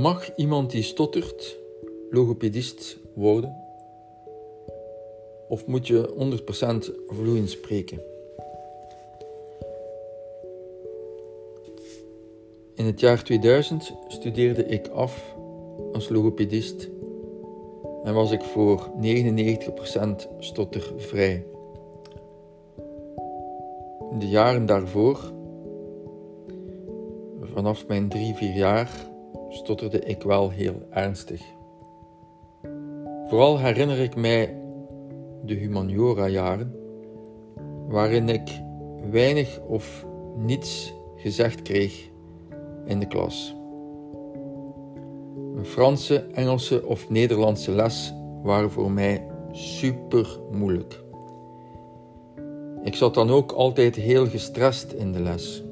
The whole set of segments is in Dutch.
Mag iemand die stottert logopedist worden? Of moet je 100% vloeiend spreken? In het jaar 2000 studeerde ik af als logopedist en was ik voor 99% stottervrij. De jaren daarvoor, vanaf mijn 3-4 jaar, stotterde ik wel heel ernstig. Vooral herinner ik mij de humaniora-jaren, waarin ik weinig of niets gezegd kreeg in de klas. Een Franse, Engelse of Nederlandse les waren voor mij super moeilijk. Ik zat dan ook altijd heel gestrest in de les.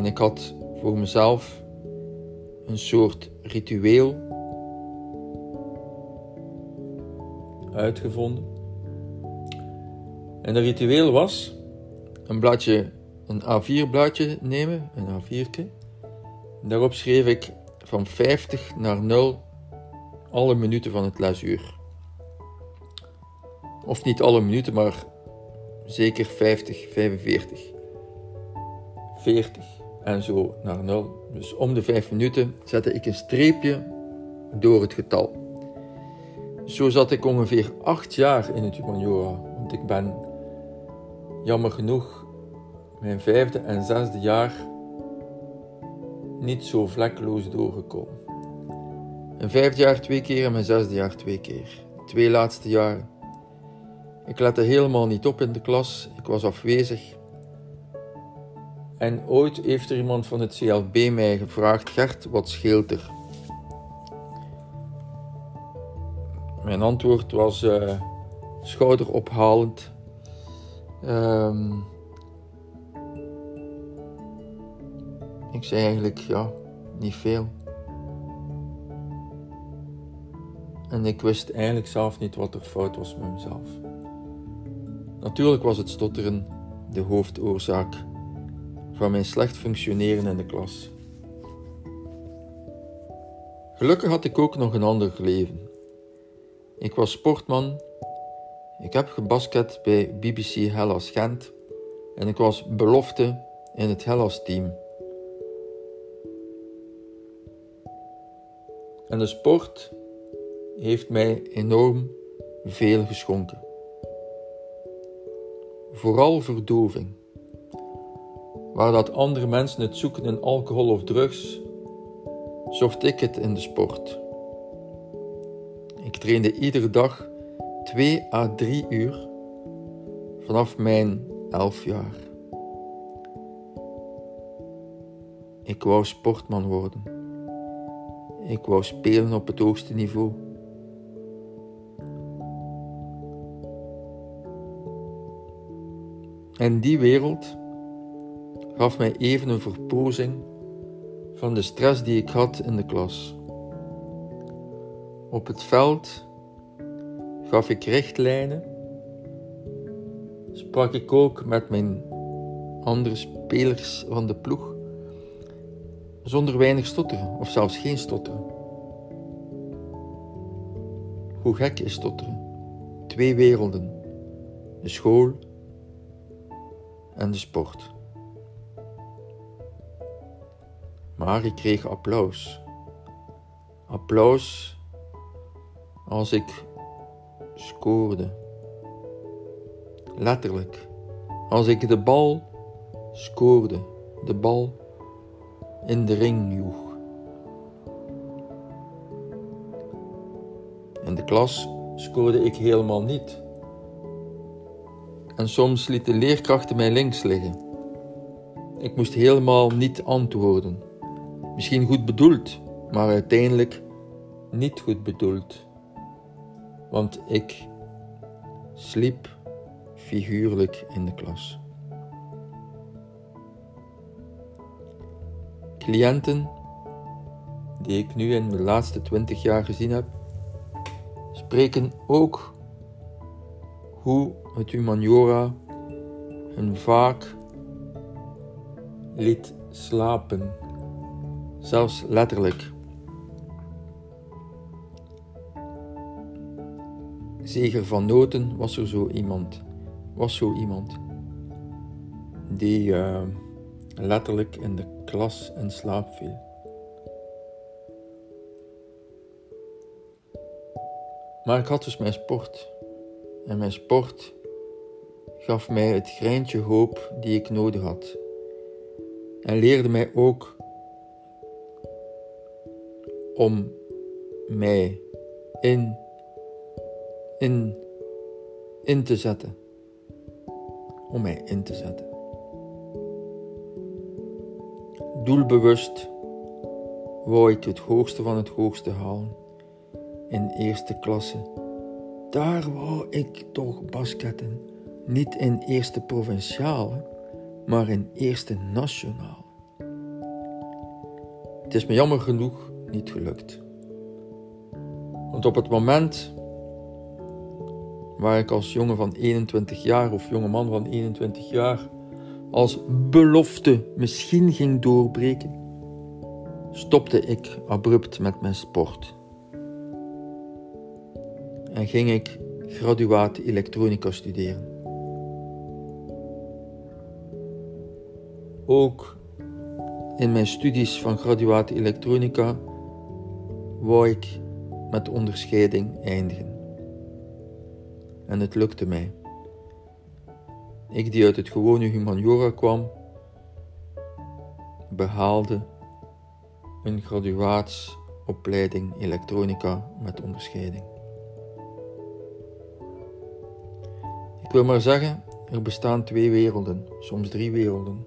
En ik had voor mezelf een soort ritueel uitgevonden. En dat ritueel was een bladje, een A4 blaadje nemen, een A4'tje. Daarop schreef ik van 50 naar 0 alle minuten van het lesuur. Of niet alle minuten, maar zeker 50, 45, 40 en zo naar 0. Dus om de 5 minuten zette ik een streepje door het getal. Zo zat ik ongeveer 8 jaar in het humaniora, want ik ben jammer genoeg mijn vijfde en zesde jaar niet zo vlekkeloos doorgekomen. Mijn vijfde jaar twee keer en mijn zesde jaar twee keer. Twee laatste jaren. Ik lette helemaal niet op in de klas, ik was afwezig. En ooit heeft er iemand van het CLB mij gevraagd: Gert, wat scheelt er? Mijn antwoord was uh, schouderophalend. Um, ik zei eigenlijk, ja, niet veel. En ik wist eigenlijk zelf niet wat er fout was met mezelf. Natuurlijk was het stotteren de hoofdoorzaak van mijn slecht functioneren in de klas. Gelukkig had ik ook nog een ander leven. Ik was sportman. Ik heb gebasket bij BBC Hellas Gent en ik was belofte in het Hellas team. En de sport heeft mij enorm veel geschonken. Vooral verdoving. Waar dat andere mensen het zoeken in alcohol of drugs, zocht ik het in de sport. Ik trainde iedere dag 2 à 3 uur vanaf mijn 11 jaar. Ik wou sportman worden. Ik wou spelen op het hoogste niveau. En die wereld gaf mij even een verpozing van de stress die ik had in de klas. Op het veld gaf ik richtlijnen, sprak ik ook met mijn andere spelers van de ploeg, zonder weinig stotteren of zelfs geen stotteren. Hoe gek is stotteren? Twee werelden, de school en de sport. Maar ik kreeg applaus. Applaus als ik scoorde. Letterlijk. Als ik de bal scoorde, de bal in de ring joeg. In de klas scoorde ik helemaal niet. En soms lieten leerkrachten mij links liggen. Ik moest helemaal niet antwoorden. Misschien goed bedoeld, maar uiteindelijk niet goed bedoeld. Want ik sliep figuurlijk in de klas. Cliënten die ik nu in de laatste twintig jaar gezien heb, spreken ook hoe het humaniora hen vaak liet slapen zelfs letterlijk. Zeger van Noten was er zo iemand, was zo iemand, die uh, letterlijk in de klas in slaap viel. Maar ik had dus mijn sport. En mijn sport gaf mij het greintje hoop die ik nodig had. En leerde mij ook om mij in, in, in te zetten. Om mij in te zetten. Doelbewust wou ik het hoogste van het hoogste halen in eerste klasse. Daar wou ik toch basketten. Niet in eerste provinciale, maar in eerste nationaal. Het is me jammer genoeg niet gelukt. Want op het moment waar ik als jongen van 21 jaar of jonge man van 21 jaar als belofte misschien ging doorbreken, stopte ik abrupt met mijn sport en ging ik graduaat elektronica studeren. Ook in mijn studies van graduaat elektronica wou ik met onderscheiding eindigen. En het lukte mij. Ik die uit het gewone humaniora kwam, behaalde een graduaatsopleiding elektronica met onderscheiding. Ik wil maar zeggen, er bestaan twee werelden, soms drie werelden.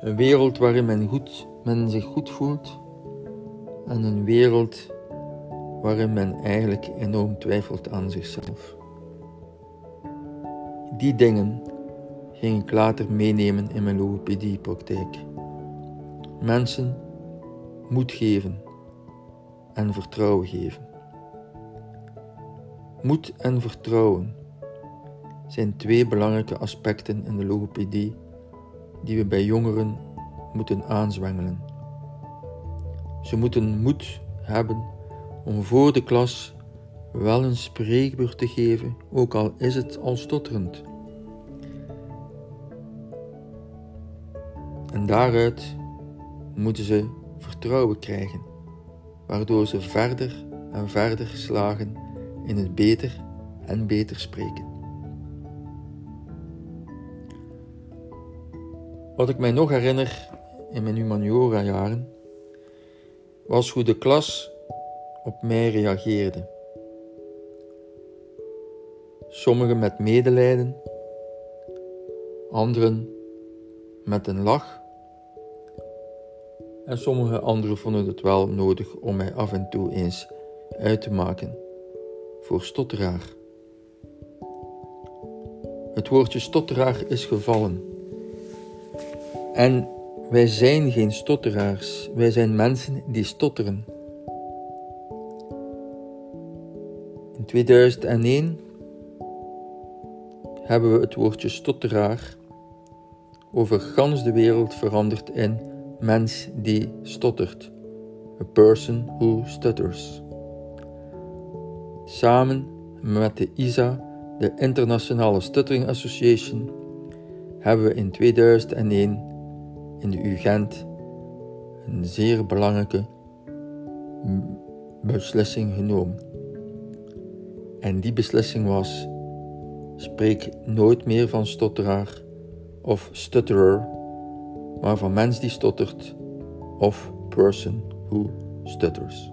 Een wereld waarin men, goed, men zich goed voelt en een wereld waarin men eigenlijk enorm twijfelt aan zichzelf. Die dingen ging ik later meenemen in mijn logopediepraktijk. Mensen moed geven en vertrouwen geven. Moed en vertrouwen zijn twee belangrijke aspecten in de logopedie die we bij jongeren moeten aanzwengelen. Ze moeten moed hebben om voor de klas wel een spreekbeurt te geven, ook al is het al stotterend. En daaruit moeten ze vertrouwen krijgen, waardoor ze verder en verder slagen in het beter en beter spreken. Wat ik mij nog herinner in mijn humaniora-jaren was hoe de klas op mij reageerde. Sommigen met medelijden, anderen met een lach en sommige anderen vonden het wel nodig om mij af en toe eens uit te maken voor stotteraar. Het woordje stotteraar is gevallen en wij zijn geen stotteraars, wij zijn mensen die stotteren. In 2001 hebben we het woordje stotteraar over gans de wereld veranderd in mens die stottert. A person who stutters. Samen met de ISA, de Internationale Stuttering Association, hebben we in 2001 in de UGent een zeer belangrijke beslissing genomen. En die beslissing was: spreek nooit meer van stotteraar of stutterer, maar van mens die stottert of person who stutters.